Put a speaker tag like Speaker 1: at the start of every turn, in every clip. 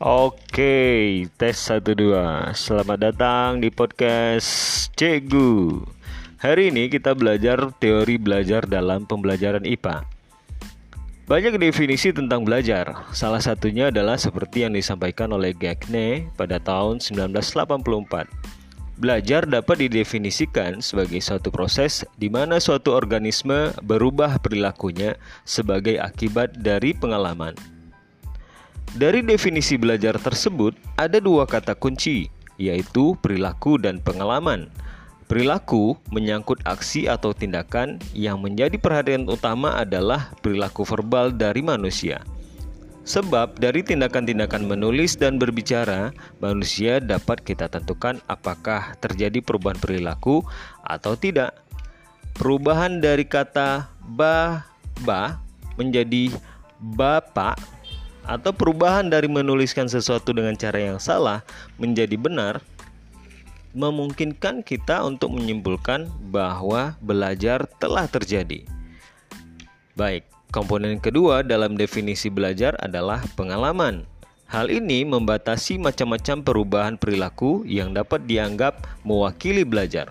Speaker 1: Oke, tes 1 2. Selamat datang di podcast Cegu. Hari ini kita belajar teori belajar dalam pembelajaran IPA. Banyak definisi tentang belajar. Salah satunya adalah seperti yang disampaikan oleh Gagne pada tahun 1984. Belajar dapat didefinisikan sebagai suatu proses di mana suatu organisme berubah perilakunya sebagai akibat dari pengalaman. Dari definisi belajar tersebut, ada dua kata kunci, yaitu perilaku dan pengalaman. Perilaku menyangkut aksi atau tindakan yang menjadi perhatian utama adalah perilaku verbal dari manusia. Sebab dari tindakan-tindakan menulis dan berbicara, manusia dapat kita tentukan apakah terjadi perubahan perilaku atau tidak. Perubahan dari kata ba ba menjadi bapak atau perubahan dari menuliskan sesuatu dengan cara yang salah menjadi benar memungkinkan kita untuk menyimpulkan bahwa belajar telah terjadi. Baik, komponen kedua dalam definisi belajar adalah pengalaman. Hal ini membatasi macam-macam perubahan perilaku yang dapat dianggap mewakili belajar.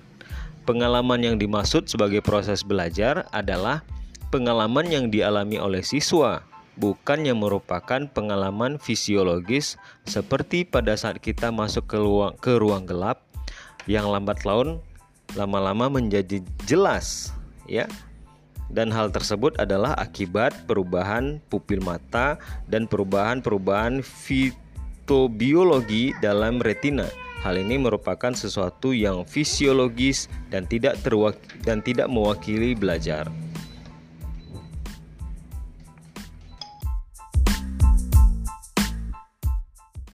Speaker 1: Pengalaman yang dimaksud sebagai proses belajar adalah pengalaman yang dialami oleh siswa bukan yang merupakan pengalaman fisiologis seperti pada saat kita masuk ke ruang, ke ruang gelap yang lambat laun lama-lama menjadi jelas ya dan hal tersebut adalah akibat perubahan pupil mata dan perubahan-perubahan fitobiologi dalam retina. Hal ini merupakan sesuatu yang fisiologis dan tidak terwak dan tidak mewakili belajar.